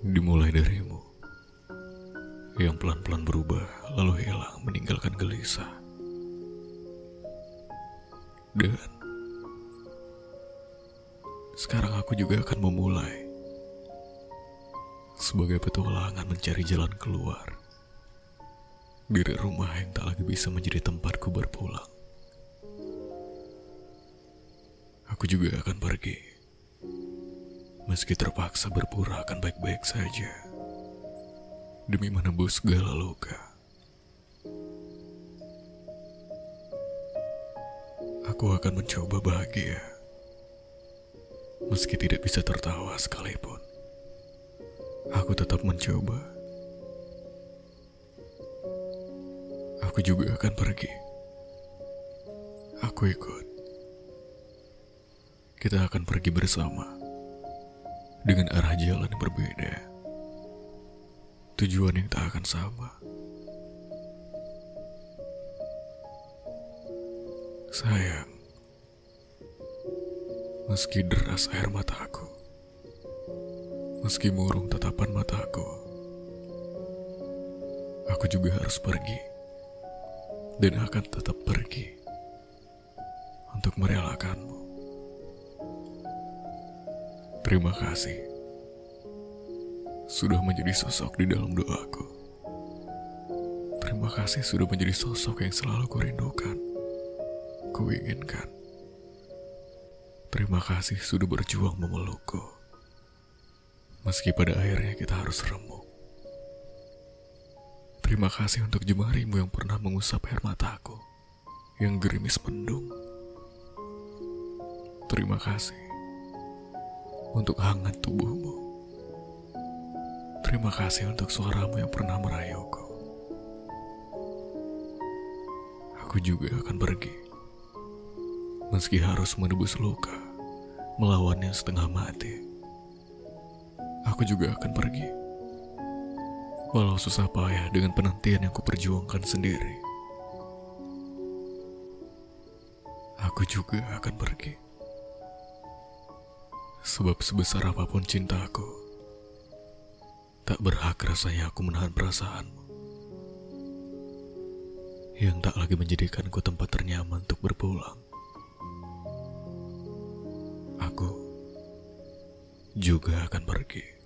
Dimulai darimu yang pelan-pelan berubah lalu hilang meninggalkan gelisah. Dan sekarang aku juga akan memulai sebagai petualangan mencari jalan keluar dari rumah yang tak lagi bisa menjadi tempatku berpulang. Aku juga akan pergi, meski terpaksa berpura akan baik-baik saja, demi menebus segala luka. Aku akan mencoba bahagia, meski tidak bisa tertawa sekalipun. Aku tetap mencoba. Aku juga akan pergi. Aku ikut. Kita akan pergi bersama dengan arah jalan yang berbeda. Tujuan yang tak akan sama. Sayang, meski deras air mataku, meski murung tatapan mataku, aku juga harus pergi dan akan tetap pergi untuk merelakanmu. Terima kasih sudah menjadi sosok di dalam doaku. Terima kasih sudah menjadi sosok yang selalu kurindukan, kuinginkan. Terima kasih sudah berjuang memelukku. Meski pada akhirnya kita harus remuk. Terima kasih untuk jemarimu yang pernah mengusap air mataku, yang gerimis mendung. Terima kasih untuk hangat tubuhmu. Terima kasih untuk suaramu yang pernah merayuku. Aku juga akan pergi, meski harus menebus luka, melawannya setengah mati. Aku juga akan pergi, walau susah payah dengan penantian yang kuperjuangkan sendiri. Aku juga akan pergi. Sebab sebesar apa pun cintaku, tak berhak rasanya aku menahan perasaanmu. Yang tak lagi menjadikanku tempat ternyaman untuk berpulang. Aku juga akan pergi.